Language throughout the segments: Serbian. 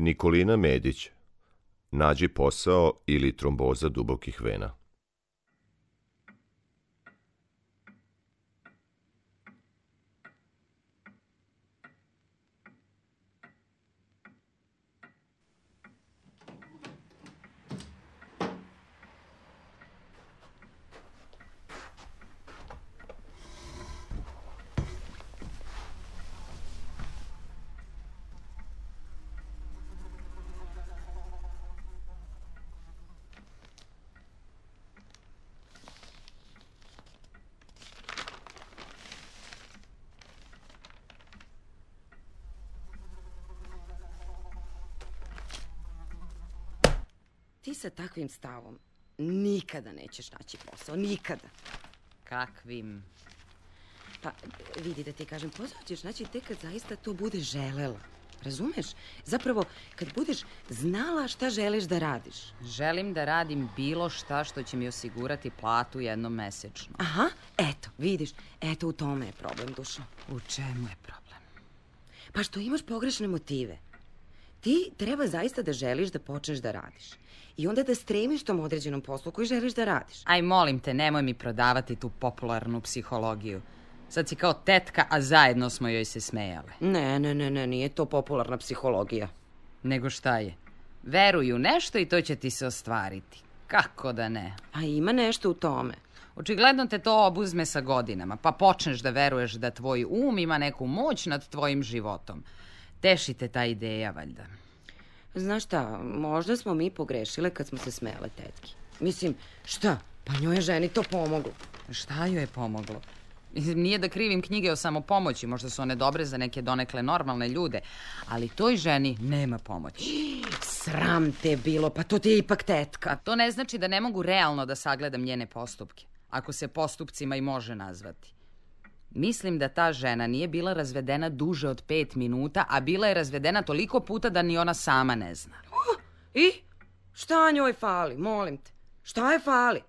Nikolina Medić Nađi posao ili tromboza dubokih vena stavom nikada nećeš naći posao, nikada. Kakvim? Pa, vidi da ti kažem, posao ćeš naći tek kad zaista to bude želela. Razumeš? Zapravo, kad budeš znala šta želiš da radiš. Želim da radim bilo šta što će mi osigurati platu jednom mesečno. Aha, eto, vidiš, eto u tome je problem, dušo. U čemu je problem? Pa što imaš pogrešne motive ti treba zaista da želiš da počneš da radiš. I onda da stremiš tom određenom poslu koji želiš da radiš. Aj, molim te, nemoj mi prodavati tu popularnu psihologiju. Sad si kao tetka, a zajedno smo joj se smejale. Ne, ne, ne, ne, nije to popularna psihologija. Nego šta je? Veruj u nešto i to će ti se ostvariti. Kako da ne? A ima nešto u tome. Očigledno te to obuzme sa godinama, pa počneš da veruješ da tvoj um ima neku moć nad tvojim životom. Tešite ta ideja, valjda. Znaš šta, možda smo mi pogrešile kad smo se smele tetki. Mislim, šta? Pa njoj je ženi to pomoglo. Šta joj je pomoglo? Mislim, Nije da krivim knjige o samopomoći, možda su one dobre za neke donekle normalne ljude, ali toj ženi nema pomoći. Sram te bilo, pa to ti je ipak tetka. to ne znači da ne mogu realno da sagledam njene postupke, ako se postupcima i može nazvati. Mislim da ta žena nije bila razvedena duže od pet minuta, a bila je razvedena toliko puta da ni ona sama ne zna. Oh, I? Šta njoj fali, molim te? Šta je fali?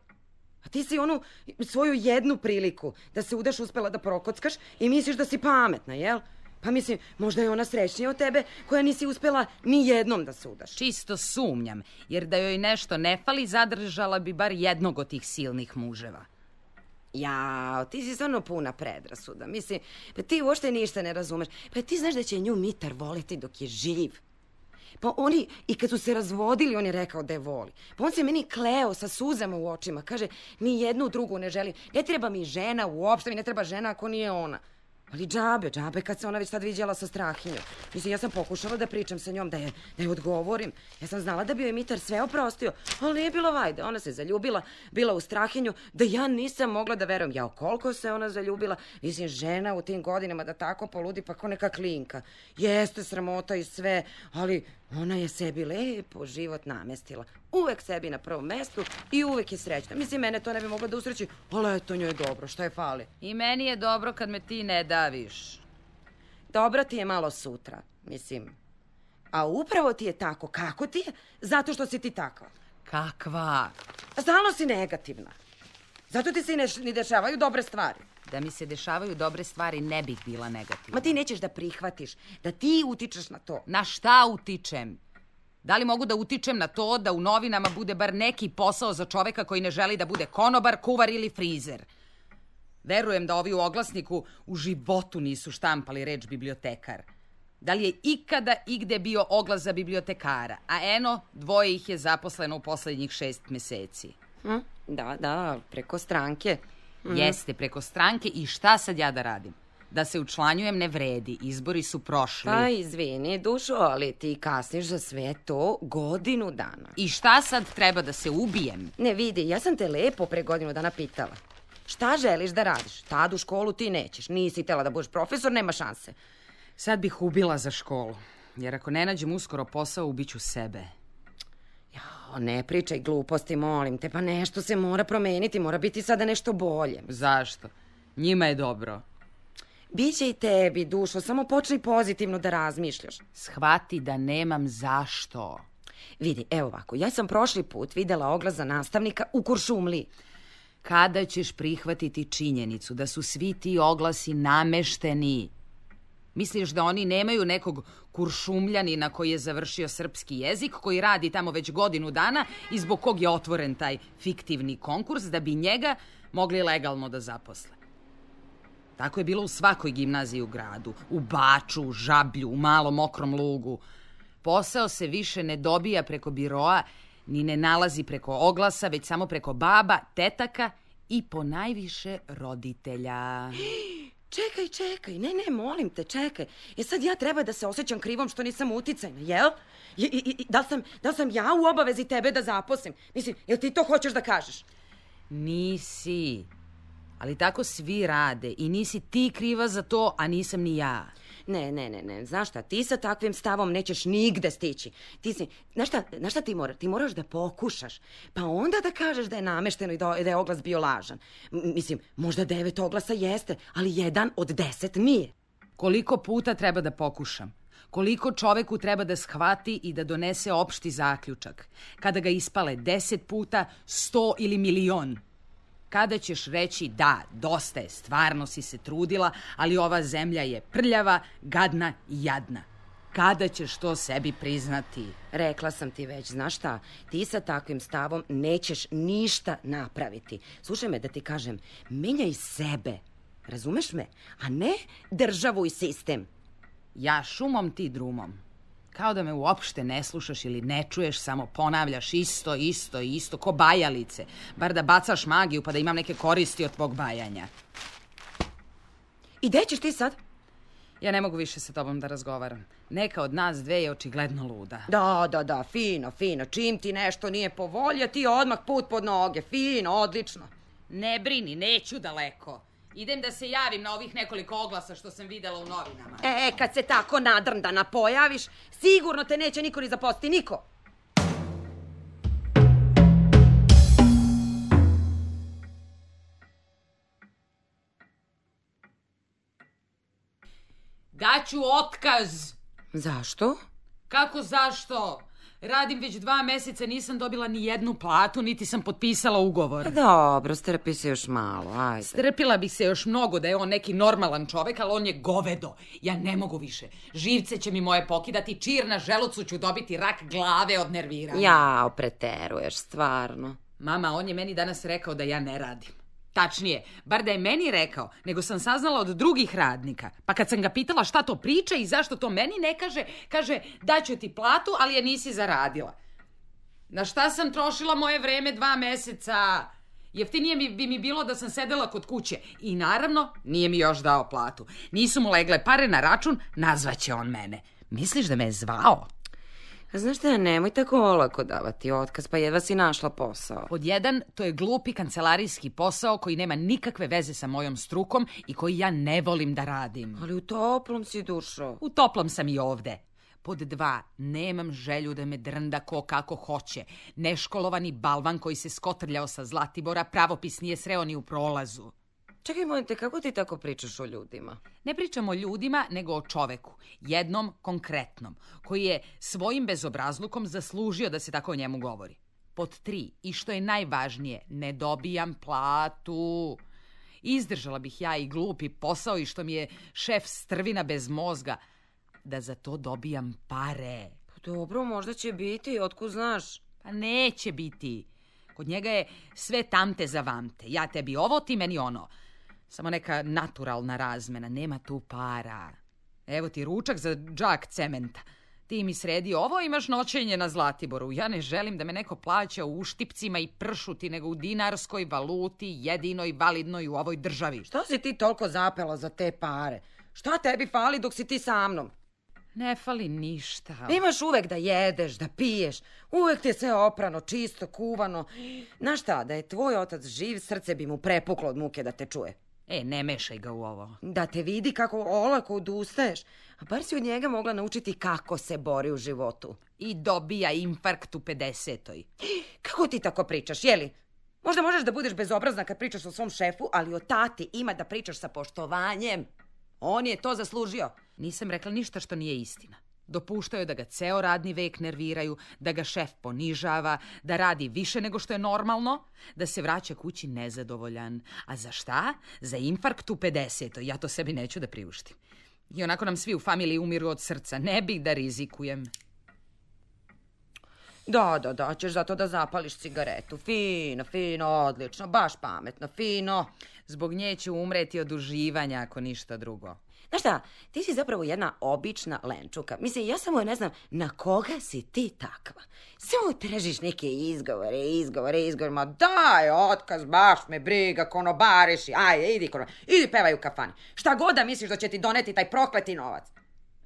A ti si onu svoju jednu priliku da se udaš uspela da prokockaš i misliš da si pametna, jel? Pa mislim, možda je ona srećnija od tebe koja nisi uspela ni jednom da se udaš. Čisto sumnjam, jer da joj nešto ne fali zadržala bi bar jednog od tih silnih muževa. Ja, ti si stvarno puna predrasuda. Mislim, pa ti uopšte ništa ne razumeš. Pa ti znaš da će nju Mitar voliti dok je živ. Pa oni, i kad su se razvodili, on je rekao da je voli. Pa on se meni kleo sa suzama u očima. Kaže, ni jednu drugu ne želim. Ne treba mi žena uopšte, mi ne treba žena ako nije ona. Ali džabe, džabe kad se ona već tad viđala sa Strahinjom. Mislim, ja sam pokušala da pričam sa njom, da je, da je odgovorim. Ja sam znala da bi joj Mitar sve oprostio, ali nije bilo vajde. Ona se zaljubila, bila u Strahinju, da ja nisam mogla da verujem. Ja, koliko se ona zaljubila. Mislim, žena u tim godinama da tako poludi, pa ko neka klinka. Jeste sramota i sve, ali Ona je sebi lepo život namestila. Uvek sebi na prvom mestu i uvek je srećna. Mislim, mene to ne bi mogla da usreći, ali eto njoj je dobro, šta je fali? I meni je dobro kad me ti ne daviš. Dobro ti je malo sutra, mislim. A upravo ti je tako. Kako ti je? Zato što si ti takva. Kakva? Stalno si negativna. Zato ti se i ne, ni dešavaju dobre stvari. Da mi se dešavaju dobre stvari, ne bih bila negativna. Ma ti nećeš da prihvatiš, da ti utičeš na to. Na šta utičem? Da li mogu da utičem na to da u novinama bude bar neki posao za čoveka koji ne želi da bude konobar, kuvar ili frizer? Verujem da ovi u oglasniku u životu nisu štampali reč bibliotekar. Da li je ikada igde bio oglas za bibliotekara? A eno, dvoje ih je zaposleno u poslednjih šest meseci. Hm? Da, da, preko stranke. Mm. Jeste, preko stranke i šta sad ja da radim? Da se učlanjujem ne vredi, izbori su prošli. Pa izvini, dušo, ali ti kasniš za sve to godinu dana. I šta sad treba da se ubijem? Ne vidi, ja sam te lepo pre godinu dana pitala. Šta želiš da radiš? Tad u školu ti nećeš, nisi tela da budeš profesor, nema šanse. Sad bih ubila za školu, jer ako ne nađem uskoro posao, ubiću sebe. Jao, ne pričaj gluposti, molim te, pa nešto se mora promeniti, mora biti sada nešto bolje. Zašto? Njima je dobro. Biće i tebi, dušo, samo počni pozitivno da razmišljaš. Shvati da nemam zašto. Vidi, evo ovako, ja sam prošli put videla oglas za nastavnika u Kuršumli. Kada ćeš prihvatiti činjenicu da su svi ti oglasi namešteni? Misliš da oni nemaju nekog kuršumljanina koji je završio srpski jezik, koji radi tamo već godinu dana i zbog kog je otvoren taj fiktivni konkurs da bi njega mogli legalno da zaposle. Tako je bilo u svakoj gimnaziji u gradu, u Baču, u Žablju, u malom okrom lugu. Posao se više ne dobija preko biroa, ni ne nalazi preko oglasa, već samo preko baba, tetaka i po najviše roditelja. Čekaj, čekaj, ne, ne, molim te, čekaj. Je sad ja treba da se osjećam krivom što nisam uticajna, jel? I, i, i, da, sam, da sam ja u obavezi tebe da zaposlim? Mislim, jel ti to hoćeš da kažeš? Nisi. Ali tako svi rade i nisi ti kriva za to, a nisam ni ja. Ne, ne, ne, ne. Znaš šta, ti sa takvim stavom nećeš nigde stići. Ti si, znaš šta, znaš šta ti moraš? Ti moraš da pokušaš. Pa onda da kažeš da je namešteno i da, da je oglas bio lažan. M mislim, možda devet oglasa jeste, ali jedan od deset nije. Koliko puta treba da pokušam? koliko čoveku treba da shvati i da donese opšti zaključak, kada ga ispale deset puta, sto ili milion – Kada ćeš reći da, dosta je, stvarno si se trudila, ali ova zemlja je prljava, gadna i jadna. Kada ćeš to sebi priznati? Rekla sam ti već, znaš šta, ti sa takvim stavom nećeš ništa napraviti. Slušaj me da ti kažem, menjaj sebe, razumeš me, a ne državu i sistem. Ja šumom, ti drumom. Kao da me uopšte ne slušaš ili ne čuješ, samo ponavljaš isto, isto, isto, ko bajalice. Bar da bacaš magiju pa da imam neke koristi od tvog bajanja. I gde ćeš ti sad? Ja ne mogu više sa tobom da razgovaram. Neka od nas dve je očigledno luda. Da, da, da, fino, fino. Čim ti nešto nije po volje, ti odmah put pod noge. Fino, odlično. Ne brini, neću daleko. Idem da se javim na ovih nekoliko oglasa što sam videla u novinama. E, e kad se tako nadrndana pojaviš, sigurno te neće niko ni zaposti, niko. Daću otkaz. Zašto? Kako zašto? Radim već dva meseca, nisam dobila ni jednu platu, niti sam potpisala ugovor. Pa dobro, strpi se još malo, ajde. Strpila bih se još mnogo da je on neki normalan čovek, ali on je govedo. Ja ne mogu više. Živce će mi moje pokidati, čir na želucu ću dobiti rak glave od nerviranja. Ja, preteruješ, stvarno. Mama, on je meni danas rekao da ja ne radim. Tačnije, bar da je meni rekao, nego sam saznala od drugih radnika. Pa kad sam ga pitala šta to priča i zašto to meni ne kaže, kaže da daću ti platu, ali je nisi zaradila. Na šta sam trošila moje vreme dva meseca? Jeftinije mi, bi mi bilo da sam sedela kod kuće. I naravno, nije mi još dao platu. Nisu mu legle pare na račun, nazvaće on mene. Misliš da me je zvao? Znaš šta, nemoj tako olako davati otkaz, pa jedva si našla posao. Pod jedan, to je glupi kancelarijski posao koji nema nikakve veze sa mojom strukom i koji ja ne volim da radim. Ali u toplom si dušo. U toplom sam i ovde. Pod dva, nemam želju da me drnda ko kako hoće. Neškolovani balvan koji se skotrljao sa Zlatibora pravopisnije sreo ni u prolazu. Čekaj, molim te, kako ti tako pričaš o ljudima? Ne pričam o ljudima, nego o čoveku. Jednom konkretnom, koji je svojim bezobrazlukom zaslužio da se tako o njemu govori. Pod tri, i što je najvažnije, ne dobijam platu. Izdržala bih ja i glupi posao i što mi je šef strvina bez mozga, da za to dobijam pare. Pa dobro, možda će biti, otko znaš? Pa neće biti. Kod njega je sve tamte za vamte. Ja tebi ovo, ti meni ono. Samo neka naturalna razmena, nema tu para. Evo ti ručak za džak cementa. Ti mi sredi ovo, imaš noćenje na Zlatiboru. Ja ne želim da me neko plaća u uštipcima i pršuti, nego u dinarskoj valuti, jedinoj validnoj u ovoj državi. Što si ti toliko zapela za te pare? Šta tebi fali dok si ti sa mnom? Ne fali ništa. Imaš uvek da jedeš, da piješ. Uvek ti je sve oprano, čisto, kuvano. Znaš šta, da je tvoj otac živ, srce bi mu prepuklo od muke da te čuje. E, ne mešaj ga u ovo. Da te vidi kako olako odustaješ. A bar si od njega mogla naučiti kako se bori u životu. I dobija infarkt u 50. Kako ti tako pričaš, jeli? Možda možeš da budeš bezobrazna kad pričaš o svom šefu, ali o tati ima da pričaš sa poštovanjem. On je to zaslužio. Nisam rekla ništa što nije istina. Dopuštao da ga ceo radni vek nerviraju, da ga šef ponižava, da radi više nego što je normalno, da se vraća kući nezadovoljan. A za šta? Za infarkt u 50. Ja to sebi neću da priuštim. I onako nam svi u familiji umiru od srca. Ne bih da rizikujem. Da, da, da, ćeš zato da zapališ cigaretu. Fino, fino, odlično, baš pametno, fino. Zbog nje ću umreti od uživanja ako ništa drugo. Znaš šta, ti si zapravo jedna obična lenčuka. Mislim, ja samo ne znam na koga si ti takva. Samo trežiš neke izgovore, izgovore, izgovore. Ma daj, otkaz, baš me briga, konobariši. Ajde, idi, kono, idi pevaj u kafani. Šta god da misliš da će ti doneti taj prokleti novac.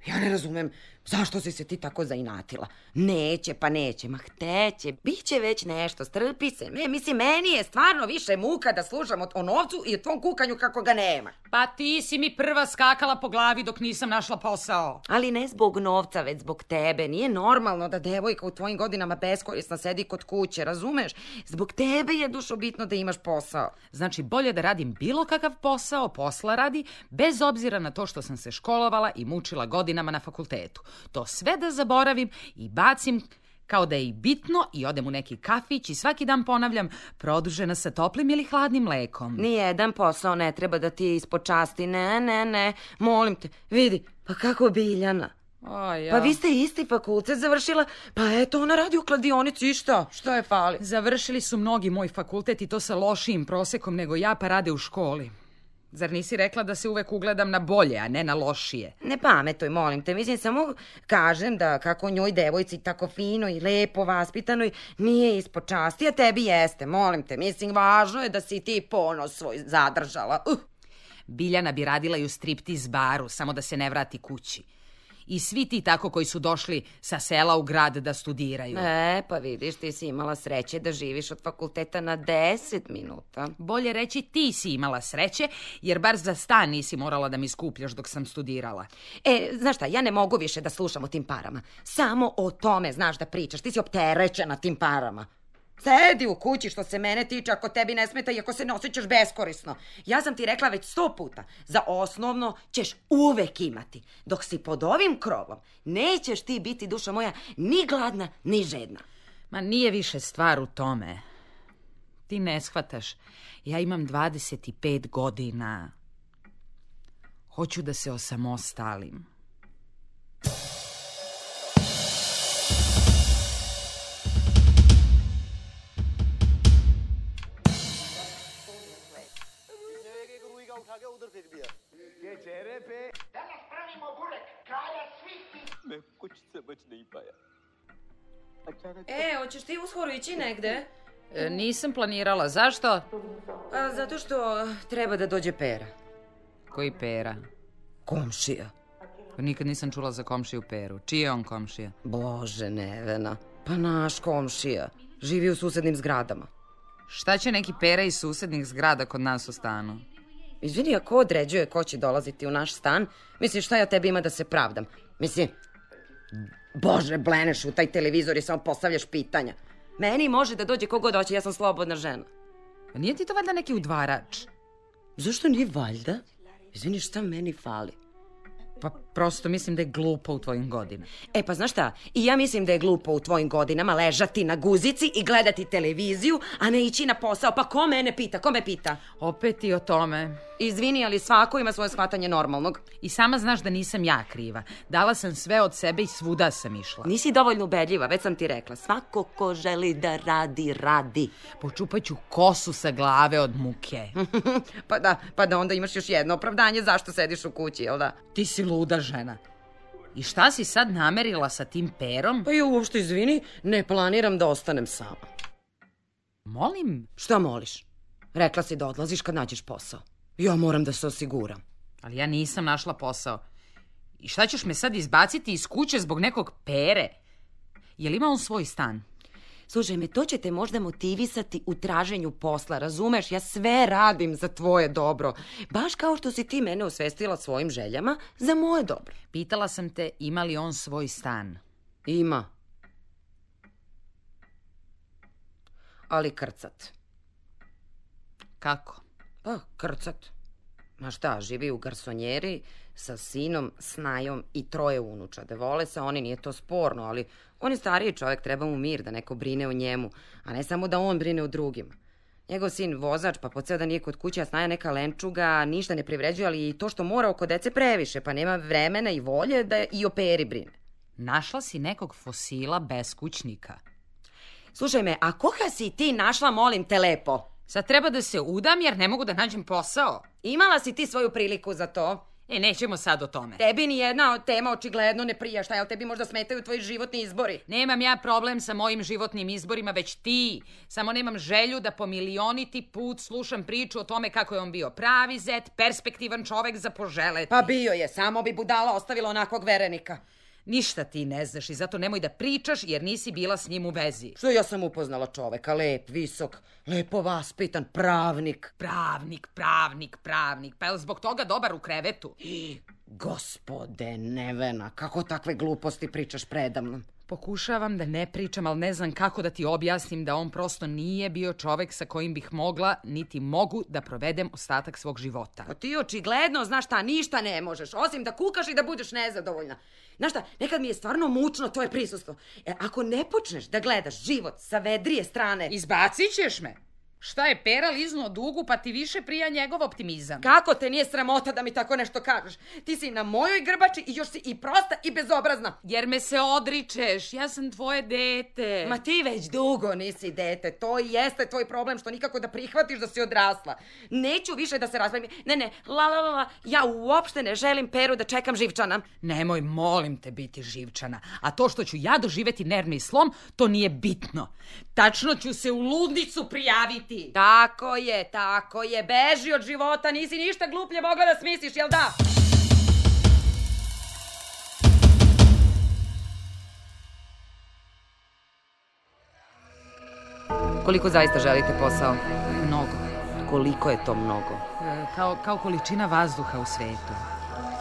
Ja ne razumem Zašto si se ti tako zainatila? Neće, pa neće, ma hteće, bit će već nešto, strpi se. Ne, mislim, meni je stvarno više muka da slušam o, o novcu i o tvom kukanju kako ga nema. Pa ti si mi prva skakala po glavi dok nisam našla posao. Ali ne zbog novca, već zbog tebe. Nije normalno da devojka u tvojim godinama beskorisna sedi kod kuće, razumeš? Zbog tebe je dušo bitno da imaš posao. Znači, bolje da radim bilo kakav posao, posla radi, bez obzira na to što sam se školovala i mučila godinama na fakultetu to sve da zaboravim i bacim kao da je i bitno i odem u neki kafić i svaki dan ponavljam produžena sa toplim ili hladnim mlekom. Nijedan posao ne treba da ti je ispod časti, ne, ne, ne, molim te, vidi, pa kako Biljana. A ja. Pa vi ste isti fakultet završila, pa eto ona radi u kladionici i šta? Šta je fali? Završili su mnogi moj fakultet i to sa lošijim prosekom nego ja pa rade u školi. Zar nisi rekla da se uvek ugledam na bolje, a ne na lošije? Ne pametuj, molim te. Mislim, samo kažem da kako njoj devojci tako fino i lepo vaspitanoj nije ispod časti, a tebi jeste, molim te. Mislim, važno je da si ti ponos svoj zadržala. Uh. Biljana bi radila i u striptiz baru, samo da se ne vrati kući i svi ti tako koji su došli sa sela u grad da studiraju. E, pa vidiš, ti si imala sreće da živiš od fakulteta na 10 minuta. Bolje reći ti si imala sreće, jer bar za stan nisi morala da mi skupljaš dok sam studirala. E, znaš šta, ja ne mogu više da slušam o tim parama. Samo o tome znaš da pričaš, ti si opterećena tim parama. Sedi u kući što se mene tiče ako tebi ne smeta i ako se ne osjećaš beskorisno. Ja sam ti rekla već sto puta, za osnovno ćeš uvek imati. Dok si pod ovim krovom, nećeš ti biti, duša moja, ni gladna, ni žedna. Ma nije više stvar u tome. Ti ne shvataš, ja imam 25 godina. Hoću da se osamostalim. Pepe. Danas pravimo burek, kralja svih ti. Me kućice baš ne ipaja. E, hoćeš ti uskoro ići negde? E, nisam planirala. Zašto? A, pa, zato što treba da dođe pera. Koji pera? Komšija. Pa Nikad nisam čula za komšiju peru. Čiji je on komšija? Bože, nevena. Pa naš komšija. Živi u susednim zgradama. Šta će neki pera iz susednih zgrada kod nas u stanu? Izvini, a ko određuje ko će dolaziti u naš stan? Mislim, šta ja tebi ima da se pravdam? Mislim, bože, bleneš u taj televizor i samo postavljaš pitanja. Meni može da dođe kogod hoće, ja sam slobodna žena. A pa nije ti to valjda neki udvarač? Zašto nije valjda? Izvini, šta meni fali? Pa Prosto mislim da je glupo u tvojim godinama. E pa znaš šta, i ja mislim da je glupo u tvojim godinama ležati na guzici i gledati televiziju, a ne ići na posao. Pa ko mene pita, ko me pita? Opet i o tome. Izvini, ali svako ima svoje shvatanje normalnog. I sama znaš da nisam ja kriva. Dala sam sve od sebe i svuda sam išla. Nisi dovoljno ubedljiva, već sam ti rekla. Svako ko želi da radi, radi. Počupaću kosu sa glave od muke. pa da, pa da onda imaš još jedno opravdanje zašto sediš u kući, jel da? Ti si luda žena. I šta si sad namerila sa tim perom? Pa ja uopšte izvini, ne planiram da ostanem sama. Molim? Šta moliš? Rekla si da odlaziš kad nađeš posao. Ja moram da se osiguram. Ali ja nisam našla posao. I šta ćeš me sad izbaciti iz kuće zbog nekog pere? Je li ima on svoj stan? Slušaj me, to će te možda motivisati u traženju posla, razumeš? Ja sve radim za tvoje dobro. Baš kao što si ti mene osvestila svojim željama za moje dobro. Pitala sam te ima li on svoj stan. Ima. Ali krcat. Kako? Pa, krcat. Ma šta, živi u garsonjeri sa sinom, snajom i troje unučade. Vole se oni, nije to sporno, ali on je stariji čovjek, treba mu mir da neko brine o njemu, a ne samo da on brine o drugima. Njegov sin vozač, pa po ceo dan nije kod kuće, a snaja neka lenčuga, ništa ne privređuje, ali i to što mora oko dece previše, pa nema vremena i volje da i o peri brine. Našla si nekog fosila beskućnika. Slušaj me, a koga si ti našla, molim te lepo? Sad treba da se udam jer ne mogu da nađem posao. Imala si ti svoju priliku za to. E, nećemo sad o tome. Tebi ni jedna tema očigledno ne prija. Šta, je, jel tebi možda smetaju tvoji životni izbori? Nemam ja problem sa mojim životnim izborima, već ti. Samo nemam želju da po milioniti put slušam priču o tome kako je on bio pravi zet, perspektivan čovek za poželeti. Pa bio je, samo bi budala ostavila onakvog verenika. Ništa ti ne znaš i zato nemoj da pričaš jer nisi bila s njim u vezi. Što ja sam upoznala čoveka, lep, visok, lepo vaspitan, pravnik. Pravnik, pravnik, pravnik. Pa je li zbog toga dobar u krevetu? I, Gospode Nevena, kako takve gluposti pričaš predamnom? Pokušavam da ne pričam, ali ne znam kako da ti objasnim da on prosto nije bio čovek sa kojim bih mogla, niti mogu, da provedem ostatak svog života. Pa ti očigledno, znaš šta, ništa ne možeš, osim da kukaš i da budeš nezadovoljna. Znaš šta, nekad mi je stvarno mučno tvoje prisustvo. E, ako ne počneš da gledaš život sa vedrije strane... Izbacit ćeš me! Šta je pera liznuo dugu, pa ti više prija njegov optimizam? Kako te nije sramota da mi tako nešto kažeš? Ti si na mojoj grbači i još si i prosta i bezobrazna. Jer me se odričeš, ja sam tvoje dete. Ma ti već dugo nisi dete, to i jeste tvoj problem što nikako da prihvatiš da si odrasla. Neću više da se razvojim. Ne, ne, la, la, la, la, ja uopšte ne želim peru da čekam živčana. Nemoj, molim te biti živčana. A to što ću ja doživeti nervni slom, to nije bitno. Tačno ću se u ludnicu prijaviti ti. Tako je, tako je. Beži od života, nisi ništa gluplje mogla da smisliš, jel da? Koliko zaista želite posao? Mnogo. Koliko je to mnogo? E, kao, kao količina vazduha u svetu.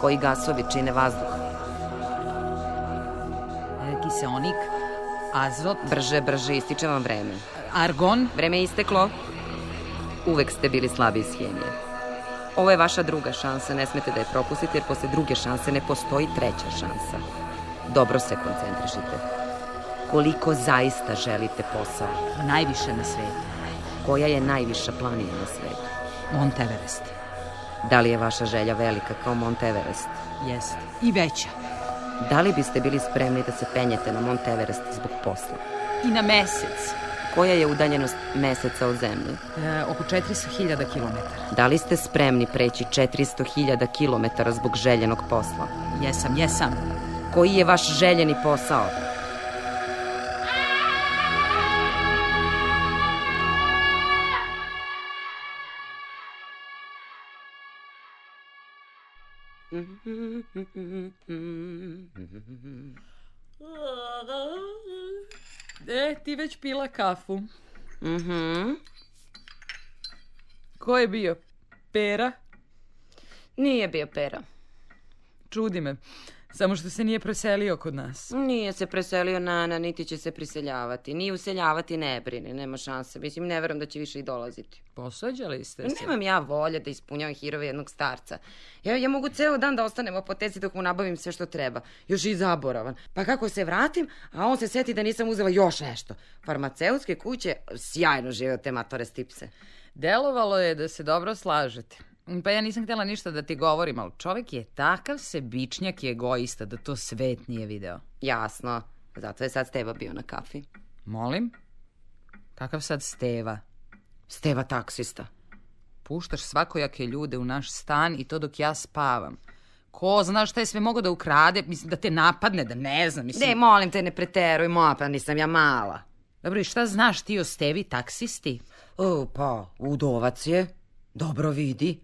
Koji gasovi čine vazduh? E, kiseonik, azot... Brže, brže, ističe vam vreme. Argon. Vreme je isteklo. Uvek ste bili slabi iz hemije. Ovo je vaša druga šansa, ne smete da je propustite, jer posle druge šanse ne postoji treća šansa. Dobro se koncentrišite. Koliko zaista želite posao? Najviše na svetu. Koja je najviša planina na svetu? Mont Everest. Da li je vaša želja velika kao Mont Everest? Jeste. I veća. Da li biste bili spremni da se penjete na Mont Everest zbog posla? I na mesec koja je udaljenost meseca od zemlje? E, oko 400.000 km. Da li ste spremni preći 400.000 km zbog željenog posla? Jesam, jesam. Koji je vaš željeni posao? Mm-hmm. E, ti već pila kafu. Mhm. Ko je bio? Pera? Nije bio pera. Čudi me. Samo što se nije preselio kod nas. Nije se preselio Nana, niti će se priseljavati. Ni useljavati ne brini, nema šanse. Mislim, ne verujem da će više i dolaziti. Posvađali ste se? Nemam ja volje da ispunjavam hirove jednog starca. Ja, ja mogu ceo dan da ostanem u apoteci dok mu nabavim sve što treba. Još i zaboravan. Pa kako se vratim, a on se seti da nisam uzela još nešto. Farmaceutske kuće sjajno žive od te matore stipse. Delovalo je da se dobro slažete. Pa ja nisam htjela ništa da ti govorim, ali čovjek je takav sebičnjak i egoista da to svet nije video. Jasno, zato je sad Steva bio na kafi. Molim? Kakav sad Steva? Steva taksista. Puštaš svakojake ljude u naš stan i to dok ja spavam. Ko zna šta je sve mogo da ukrade, mislim da te napadne, da ne znam. Mislim... Ne, molim te, ne preteruj, moja, pa nisam ja mala. Dobro, i šta znaš ti o Stevi taksisti? O, pa, udovac je, dobro vidi,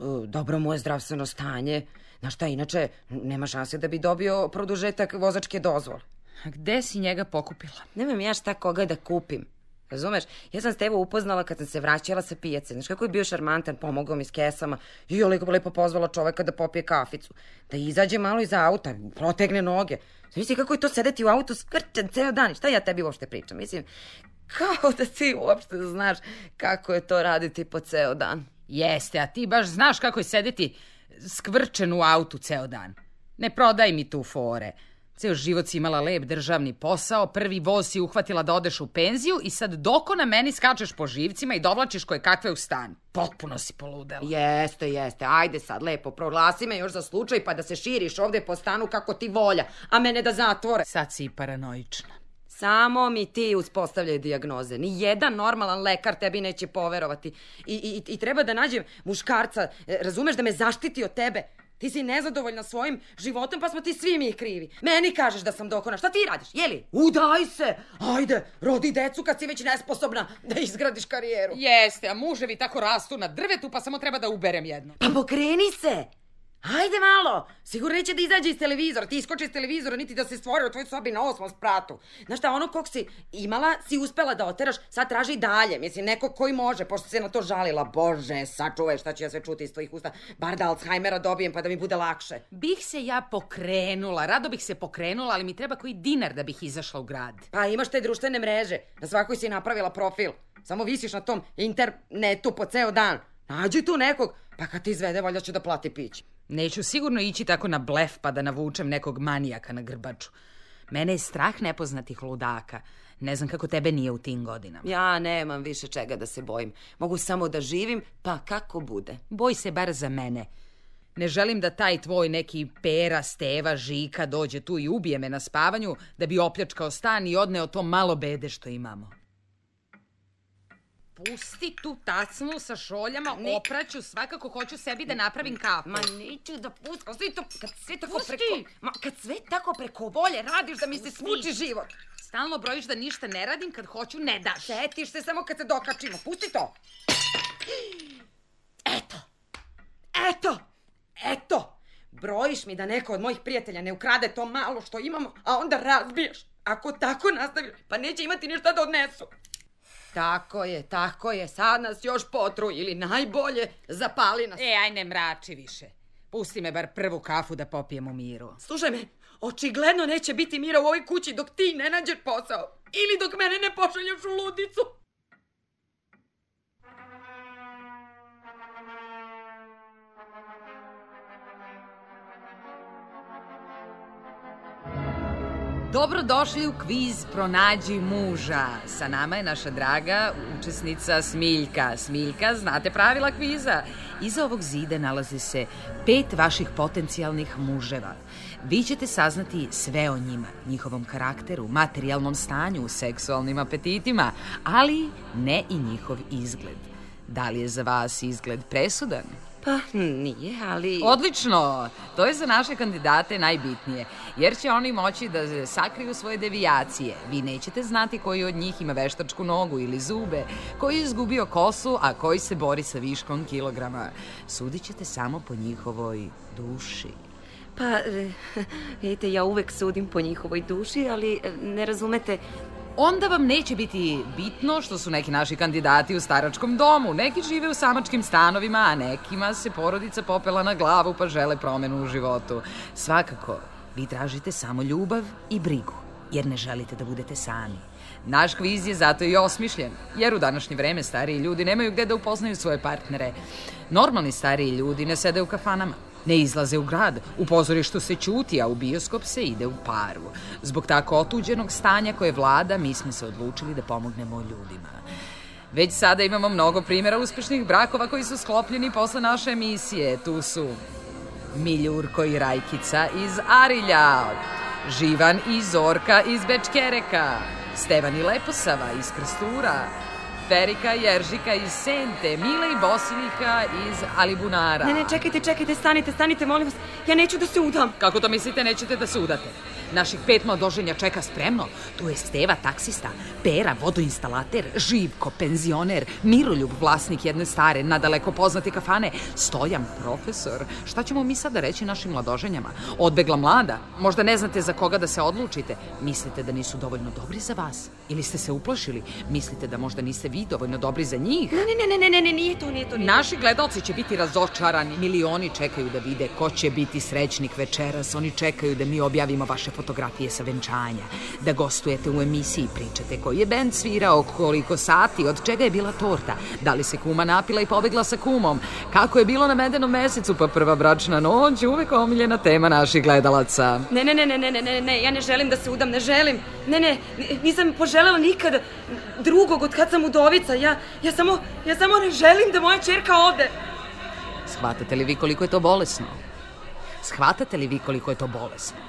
Eh, dobro mu je zdravstveno stanje, na šta inače nema šanse da bi dobio produžetak vozačke dozvole. A gde si njega pokupila? Nemam ja šta koga da kupim. Razumeš, ja sam Stevo upoznala kad sam se vraćala sa pijace. Znaš kako je bio šarmantan, pomogao mi s kesama. I je lepo, lepo pozvala čoveka da popije kaficu. Da izađe malo iz auta, protegne noge. Znaš kako je to sedeti u autu skrčen ceo dan. Šta ja tebi uopšte pričam? Mislim, kao da ti uopšte znaš kako je to raditi po ceo dan. Jeste, a ti baš znaš kako je sedeti skvrčen u autu ceo dan. Ne prodaj mi tu fore. Ceo život si imala lep državni posao, prvi voz si uhvatila da odeš u penziju i sad doko na meni skačeš po živcima i dovlačiš koje kakve u stan. Potpuno si poludela. Jeste, jeste. Ajde sad lepo, proglasi me još za slučaj pa da se širiš ovde po stanu kako ti volja, a mene da zatvore. Sad si paranoična. Samo mi ti uspostavljaju dijagnoze. Ni jedan normalan lekar tebi neće poverovati. I, i, i treba da nađem muškarca, e, razumeš, da me zaštiti od tebe. Ti si nezadovoljna svojim životom, pa smo ti svi mi krivi. Meni kažeš da sam dokona. Šta ti radiš, jeli? Udaj se! Ajde, rodi decu kad si već nesposobna da izgradiš karijeru. Jeste, a muževi tako rastu na drvetu, pa samo treba da uberem jedno. Pa pokreni se! Ajde malo! Sigurno neće da izađe iz televizora, ti iskoči iz televizora, niti da se stvori u tvojoj sobi na osmom spratu. Znaš šta, ono kog si imala, si uspela da oteraš, sad traži dalje. Mislim, neko koji može, pošto se na to žalila. Bože, sačuvaj šta ću ja sve čuti iz tvojih usta. Bar da Alzheimera dobijem pa da mi bude lakše. Bih se ja pokrenula, rado bih se pokrenula, ali mi treba koji dinar da bih izašla u grad. Pa imaš te društvene mreže, na svakoj si napravila profil. Samo visiš na tom internetu po ceo dan. Nađi tu nekog, pa kad ti izvede, valjda će da plati piće. Neću sigurno ići tako na blef pa da navučem nekog manijaka na grbaču. Mene je strah nepoznatih ludaka. Ne znam kako tebe nije u tim godinama. Ja nemam više čega da se bojim. Mogu samo da živim, pa kako bude. Boj se bar za mene. Ne želim da taj tvoj neki pera, steva, žika dođe tu i ubije me na spavanju da bi opljačkao stan i odneo to malo bede što imamo pusti tu tacnu sa šoljama, ne. opraću svakako, hoću sebi da napravim kapu. Ma neću da pustim, sve to, kad sve tako pusti. preko... Ma kad sve tako preko volje radiš da mi se smuči život. Stalno brojiš da ništa ne radim, kad hoću ne daš. Setiš se samo kad se dokačimo, pusti to. Eto, eto, eto. Brojiš mi da neko od mojih prijatelja ne ukrade to malo što imamo, a onda razbiješ. Ako tako nastaviš, pa neće imati ništa da odnesu. Tako je, tako je, sad nas još ili najbolje, zapali nas. E, aj ne mrači više. Pusti me bar prvu kafu da popijem u miru. Slušaj me, očigledno neće biti mira u ovoj kući dok ti ne nađeš posao. Ili dok mene ne pošalješ u ludicu. Dobrodošli u kviz Pronađi muža. Sa nama je naša draga učesnica Smiljka. Smiljka, znate pravila kviza. Iza ovog zida nalazi se pet vaših potencijalnih muževa. Vi ćete saznati sve o njima, njihovom karakteru, materijalnom stanju, seksualnim apetitima, ali ne i njihov izgled. Da li je za vas izgled presudan? Pa nije, ali... Odlično! To je za naše kandidate najbitnije, jer će oni moći da sakriju svoje devijacije. Vi nećete znati koji od njih ima veštačku nogu ili zube, koji je izgubio kosu, a koji se bori sa viškom kilograma. Sudit ćete samo po njihovoj duši. Pa, e, vidite, ja uvek sudim po njihovoj duši, ali e, ne razumete, onda vam neće biti bitno što su neki naši kandidati u staračkom domu. Neki žive u samačkim stanovima, a nekima se porodica popela na glavu pa žele promenu u životu. Svakako, vi tražite samo ljubav i brigu, jer ne želite da budete sami. Naš kviz je zato i osmišljen, jer u današnje vreme stariji ljudi nemaju gde da upoznaju svoje partnere. Normalni stariji ljudi ne sede u kafanama Ne izlaze u grad, u pozorištu se ćuti, a u bioskop se ide u paru. Zbog tako otuđenog stanja koje vlada, mi smo se odlučili da pomognemo ljudima. Već sada imamo mnogo primjera uspešnih brakova koji su sklopljeni posle naše emisije. Tu su Miljurko i Rajkica iz Arilja, Živan i Zorka iz Bečkereka, Stevan i Leposava iz Krstura, Verika Jeržika iz Sente, Mila i Bosiljka iz Alibunara. Ne, ne, čekajte, čekajte, stanite, stanite, molim vas. Ja neću da se udam. Kako to mislite, nećete da se udate? Naših pet mladoženja čeka spremno. Tu je Steva taksista, Pera vodoinstalater, Živko penzioner, Miroljub vlasnik jedne stare, nadaleko poznate kafane, Stojan profesor. Šta ćemo mi sada reći našim mladoženjama? Odbegla mlada? Možda ne znate za koga da se odlučite? Mislite da nisu dovoljno dobri za vas? Ili ste se uplašili? Mislite da možda niste vi dovoljno dobri za njih? Ne, ne, ne, ne, ne, ne, nije to, nije to. Nije. Naši gledalci će biti razočarani. Milioni čekaju da vide ko će biti srećnik večeras. Oni čekaju da mi objavimo vaše fotografije sa venčanja, da gostujete u emisiji, i pričate koji je bend svirao, koliko sati, od čega je bila torta, da li se kuma napila i pobegla sa kumom, kako je bilo na medenom mesecu, pa prva bračna noć, uvek omiljena tema naših gledalaca. Ne, ne, ne, ne, ne, ne, ne, ja ne želim da se udam, ne želim. Ne, ne, nisam poželela nikad drugog od kad sam udovica. Ja, ja samo, ja samo ne želim da moja čerka ode. Shvatate li vi koliko je to bolesno? Shvatate li vi koliko je to bolesno?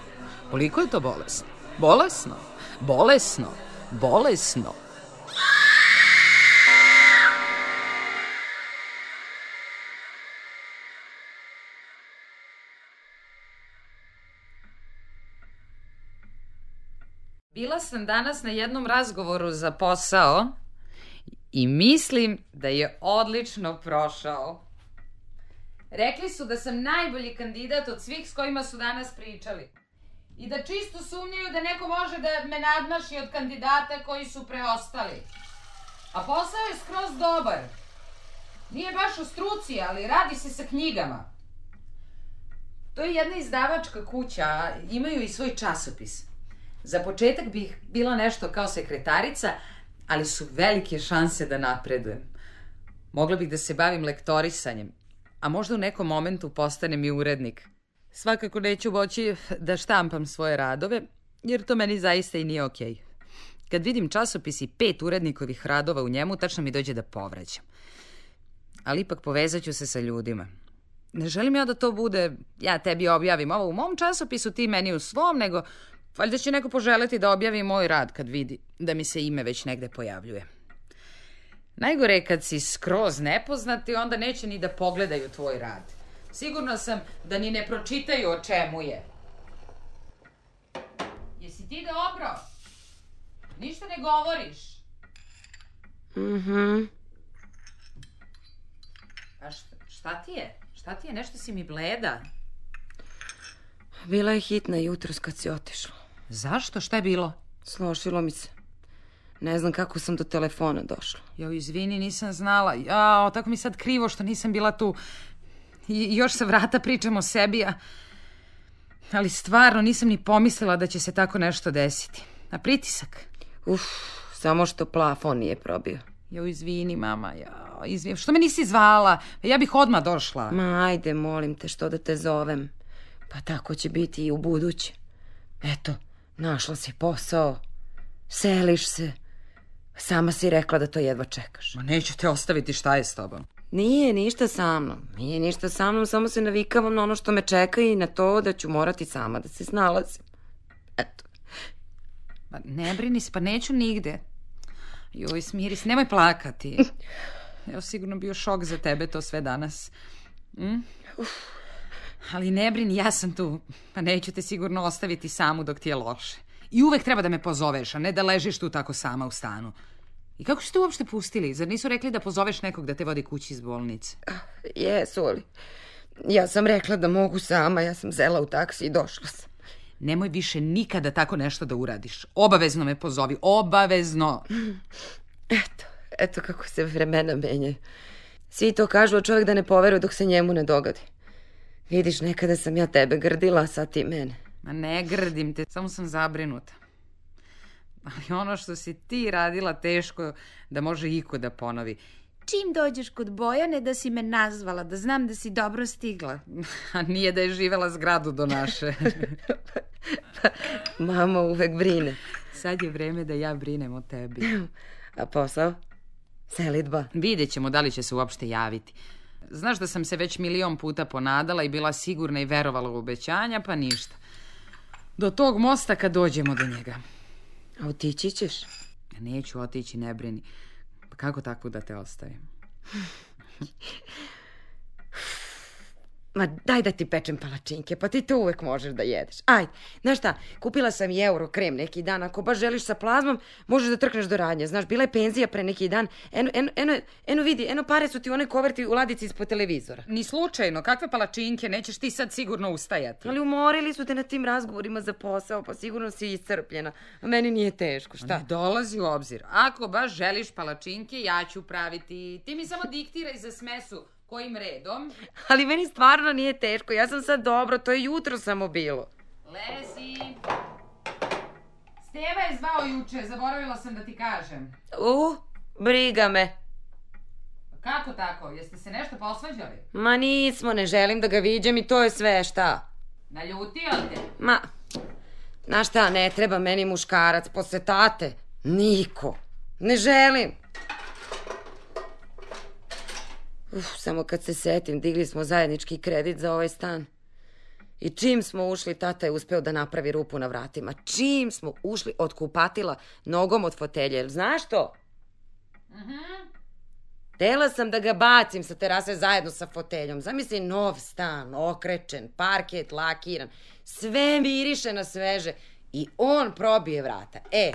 Koliko je to bolesno? Bolesno, bolesno, bolesno. Bila sam danas na jednom razgovoru za posao i mislim da je odlično prošao. Rekli su da sam najbolji kandidat od svih s kojima su danas pričali i da čisto sumnjaju da neko može da me nadmaši od kandidata koji su preostali. A posao je skroz dobar. Nije baš u struci, ali radi se sa knjigama. To je jedna izdavačka kuća, imaju i svoj časopis. Za početak bih bila nešto kao sekretarica, ali su velike šanse da napredujem. Mogla bih da se bavim lektorisanjem, a možda u nekom momentu postanem i urednik – Svakako neću moći da štampam svoje radove, jer to meni zaista i nije okej. Okay. Kad vidim časopis pet urednikovih radova u njemu, tačno mi dođe da povraćam. Ali ipak povezat ću se sa ljudima. Ne želim ja da to bude, ja tebi objavim ovo u mom časopisu, ti meni u svom, nego valjda će neko poželeti da objavi moj rad kad vidi da mi se ime već negde pojavljuje. Najgore je kad si skroz nepoznati, onda neće ni da pogledaju tvoj rad. Sigurno sam da ni ne pročitaju o čemu je. Jesi ti dobro? Ništa ne govoriš. Mhm. Mm A šta, šta ti je? Šta ti je? Nešto si mi bleda. Bila je hitna jutros kad si otišla. Zašto? Šta je bilo? Slošilo mi se. Ne znam kako sam do telefona došla. Jo, izvini, nisam znala. Jao, tako mi sad krivo što nisam bila tu. I još sa vrata pričam o sebi, a... ali stvarno nisam ni pomislila da će se tako nešto desiti. A pritisak? Uf, samo što plafon nije probio. Jo, izvini, mama, ja, izvini. Što me nisi zvala? Ja bih odmah došla. Ma, ajde, molim te, što da te zovem. Pa tako će biti i u buduće. Eto, našla si posao, seliš se. Sama si rekla da to jedva čekaš. Ma neću te ostaviti, šta je s tobom? Nije ništa sa mnom, nije ništa sa mnom, samo se navikavam na ono što me čeka i na to da ću morati sama da se snalazim. Eto. Pa ne brini se, pa neću nigde. Joj, smiri se, nemoj plakati. Evo sigurno bio šok za tebe to sve danas. Mm? Uf. Ali ne brini, ja sam tu. Pa neću te sigurno ostaviti samu dok ti je loše. I uvek treba da me pozoveš, a ne da ležiš tu tako sama u stanu. I kako ste uopšte pustili? Zar nisu rekli da pozoveš nekog da te vodi kući iz bolnice? Ah, jesu li. Ja sam rekla da mogu sama, ja sam zela u taksi i došla sam. Nemoj više nikada tako nešto da uradiš. Obavezno me pozovi, obavezno. Eto, eto kako se vremena menjaju. Svi to kažu, a čovjek da ne poveruje dok se njemu ne dogodi. Vidiš, nekada sam ja tebe grdila, a sad ti mene. Ma ne grdim te, samo sam zabrinuta ali ono što si ti radila teško da može iko da ponovi. Čim dođeš kod Bojane da si me nazvala, da znam da si dobro stigla. A nije da je živela zgradu do naše. Mama uvek brine. Sad je vreme da ja brinem o tebi. A posao? Selitba? Vidjet ćemo da li će se uopšte javiti. Znaš da sam se već milion puta ponadala i bila sigurna i verovala u obećanja, pa ništa. Do tog mosta kad dođemo do njega. A otići ćeš? Neću otići, ne brini. Pa kako tako da te ostavim? Ma daj da ti pečem palačinke, pa ti to uvek možeš da jedeš. Ajde, znaš šta, kupila sam i euro krem neki dan, ako baš želiš sa plazmom, možeš da trkneš do radnje. Znaš, bila je penzija pre neki dan, eno, eno, eno, eno vidi, eno pare su ti u one koverti u ladici ispod televizora. Ni slučajno, kakve palačinke, nećeš ti sad sigurno ustajati. Ali umorili su te na tim razgovorima za posao, pa sigurno si iscrpljena. meni nije teško, šta? Ne dolazi u obzir. Ako baš želiš palačinke, ja ću praviti. Ti mi samo diktiraj za smesu Kojim redom? Ali meni stvarno nije teško, ja sam sad dobro, to je jutro samo bilo. Lezi! Steva je zvao juče, zaboravila sam da ti kažem. Uh, briga me. Kako tako? Jeste se nešto posvađali? Ma nismo, ne želim da ga viđem i to je sve, šta? Naljutio te? Ma, znaš šta, ne treba meni muškarac posle tate. Niko. Ne želim. Uf, samo kad se setim, digli smo zajednički kredit za ovaj stan. I čim smo ušli, tata je uspeo da napravi rupu na vratima. Čim smo ušli od nogom od fotelje. Znaš to? Mhm. Tela sam da ga bacim sa terase zajedno sa foteljom. Zamisli nov stan, okrečen, parket, lakiran. Sve miriše na sveže. I on probije vrata. E,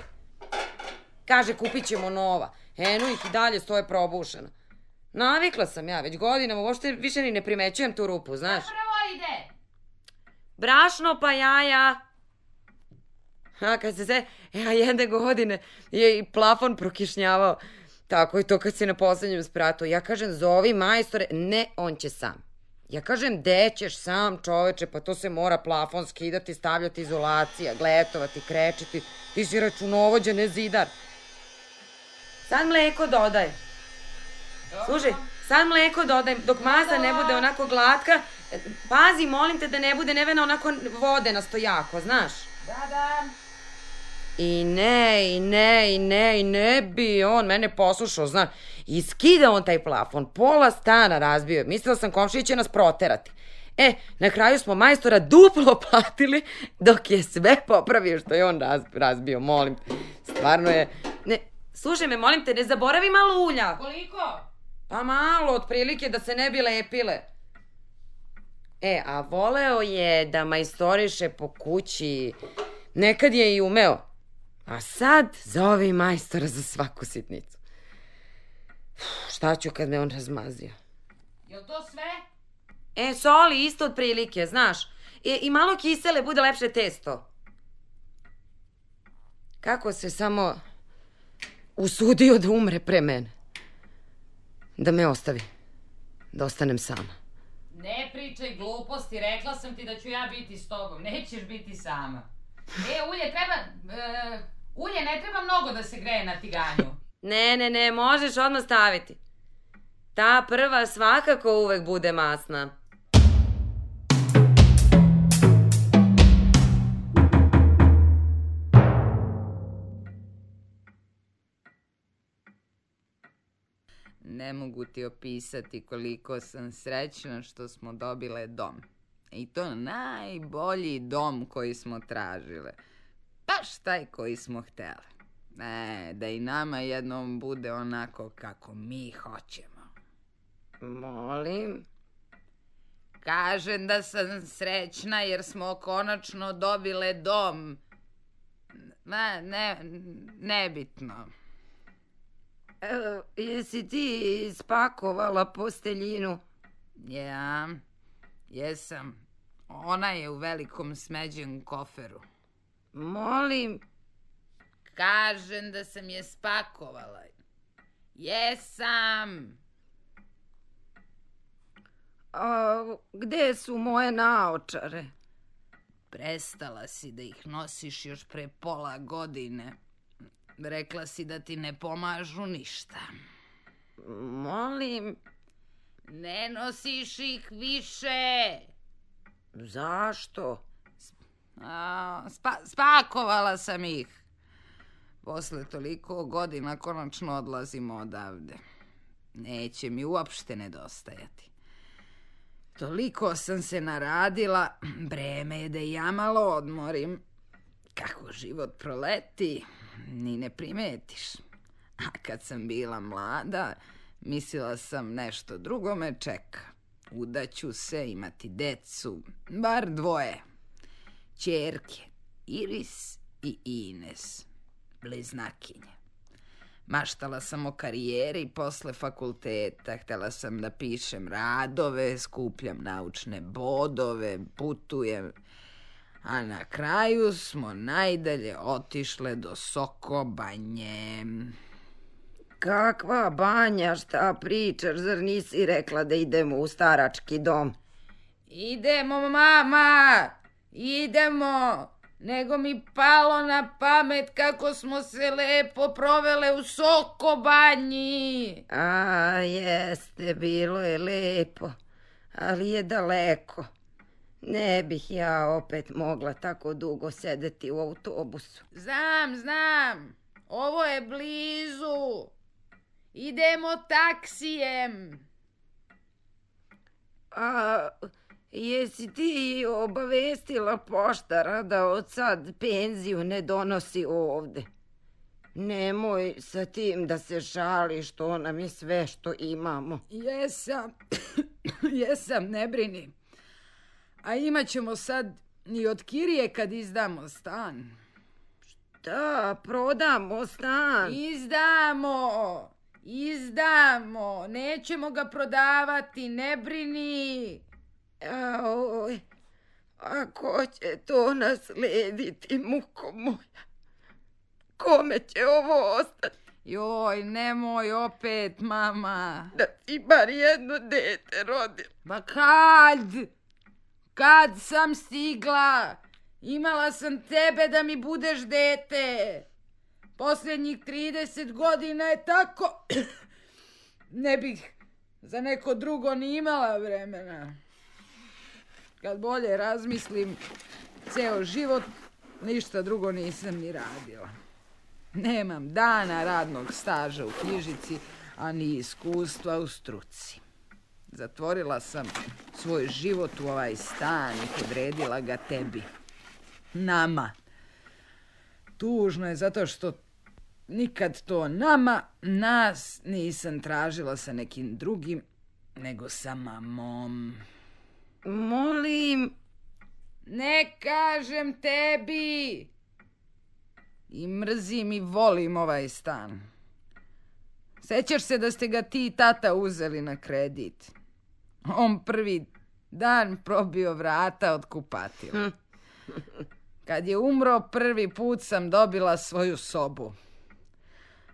kaže kupit ćemo nova. Eno ih i dalje stoje probušena. Navikla sam ja već godinama, uopšte više ni ne primećujem tu rupu, znaš. Kako Prvo ide! Brašno pa jaja! A kad se se, ja e, jedne godine je i plafon prokišnjavao. Tako je to kad si na poslednjem spratu. Ja kažem, zovi majstore. Ne, on će sam. Ja kažem, de ćeš sam čoveče, pa to se mora plafon skidati, stavljati izolacija, gletovati, krečiti. Ti si računovođa, ne zidar. Sad mleko dodaje. Slušaj, sad mleko dodaj, dok maza ne bude onako glatka. Pazi, molim te da ne bude nevena onako vodenasto jako, znaš? Da, da. I ne, i ne, i ne, i ne bi on mene poslušao, znaš. I skida on taj plafon, pola stana razbio. Mislila sam komšija će nas proterati. E, na kraju smo majstora duplo platili dok je sve popravio što je on razbio, molim. Stvarno je... Ne, slušaj me, molim te, ne zaboravi malo ulja. Koliko? Pa malo, otprilike da se ne bi lepile. E, a voleo je da majstoriše po kući. Nekad je i umeo. A sad zove majstora za svaku sitnicu. Uf, šta ću kad me on razmazio? Jel to sve? E, soli isto otprilike, znaš. I, e, I malo kisele bude lepše testo. Kako se samo usudio da umre pre mene. Da me ostavi. Da ostanem sama. Ne pričaj gluposti, rekla sam ti da ću ja biti s tobom. Nećeš biti sama. E, ulje, treba... E, ulje ne treba mnogo da se greje na tiganju. Ne, ne, ne, možeš odmah staviti. Ta prva svakako uvek bude masna. ne mogu ti opisati koliko sam srećna što smo dobile dom. I to najbolji dom koji smo tražile. Baš taj koji smo htele. E, da i nama jednom bude onako kako mi hoćemo. Molim? Kažem da sam srećna jer smo konačno dobile dom. Ma, ne, nebitno. E, jesi ti spakovala posteljinu? Ja, jesam. Ona je u velikom smeđem koferu. Molim. Kažem da sam je spakovala. Jesam. A, gde su moje naočare? Prestala si da ih nosiš još pre pola godine. Rekla si da ti ne pomažu ništa. Molim... Ne nosiš ih više. Zašto? A, spa, spakovala sam ih. Posle toliko godina konačno odlazimo odavde. Neće mi uopšte nedostajati. Toliko sam se naradila, breme je da ja malo odmorim. Kako život proleti ni ne primetiš. A kad sam bila mlada, mislila sam nešto drugo me čeka. Udaću se, imati decu, bar dvoje. Čerke, Iris i Ines, bliznakinje. Maštala sam o karijeri posle fakulteta, htela sam da pišem radove, skupljam naučne bodove, putujem, a na kraju smo najdalje otišle do Soko banje. Kakva banja, šta pričaš, zar nisi rekla da idemo u starački dom? Idemo, mama, idemo, nego mi palo na pamet kako smo se lepo provele u Soko banji. A, jeste, bilo je lepo, ali je daleko. Ne bih ja opet mogla tako dugo sedeti u autobusu. Znam, znam. Ovo je blizu. Idemo taksijem. A jesi ti obavestila poštara da od sad penziju ne donosi ovde? Nemoj sa tim da se šališ, što nam je sve što imamo. Jesam, jesam, ne brini. A imaćemo sad ni od kirije kad izdamo stan. Šta? Da, prodamo stan? Izdamo! Izdamo! Nećemo ga prodavati, ne brini! Aoj, a ko će to naslediti, muko moja? Kome će ovo ostati? Joj, nemoj opet, mama. Da ti bar jedno dete rodila. Ma kad? Kad sam stigla, imala sam tebe da mi budeš dete. Poslednjih 30 godina je tako... ne bih za neko drugo ni imala vremena. Kad bolje razmislim, ceo život ništa drugo nisam ni radila. Nemam dana radnog staža u knjižici, a ni iskustva u struci. Zatvorila sam svoj život u ovaj stan i podredila ga tebi. Nama. Tužno je zato što nikad to nama, nas nisam tražila sa nekim drugim, nego sa mamom. Molim... Ne kažem tebi! I mrzim i volim ovaj stan. Sećaš se da ste ga ti i tata uzeli na kredit on prvi dan probio vrata od kupatila. Kad je umro, prvi put sam dobila svoju sobu.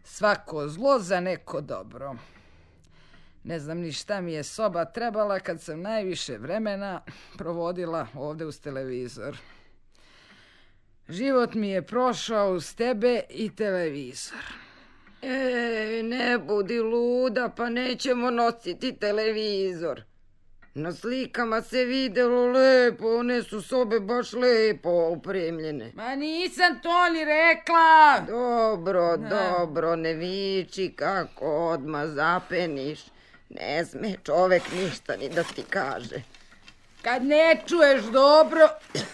Svako zlo za neko dobro. Ne znam ni šta mi je soba trebala kad sam najviše vremena provodila ovde uz televizor. Život mi je prošao uz tebe i televizor. E, ne budi luda, pa nećemo nositi televizor. Na slikama se videlo lepo, one su sobe baš lepo opremljene. Ma nisam to ni rekla! Dobro, ne. dobro, ne viči kako odma zapeniš. Ne sme čovek ništa ni da ti kaže. Kad ne čuješ dobro...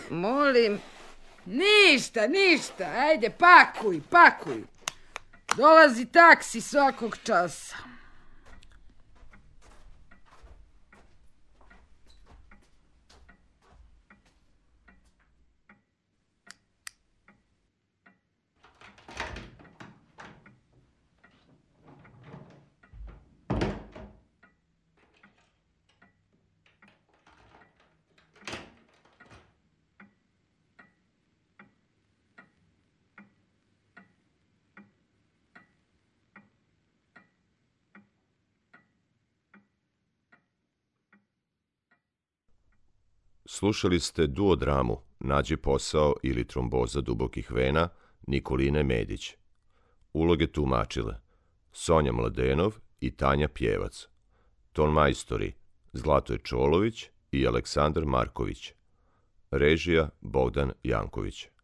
Molim. Ništa, ništa, ajde pakuj, pakuj. Dolazi taksi svakog časa. Slušali ste duodramu Nađi posao ili tromboza dubokih vena Nikoline Medić. Uloge tumačile Sonja Mladenov i Tanja Pjevac. Ton majstori Zlatoj Čolović i Aleksandar Marković. Režija Bogdan Janković.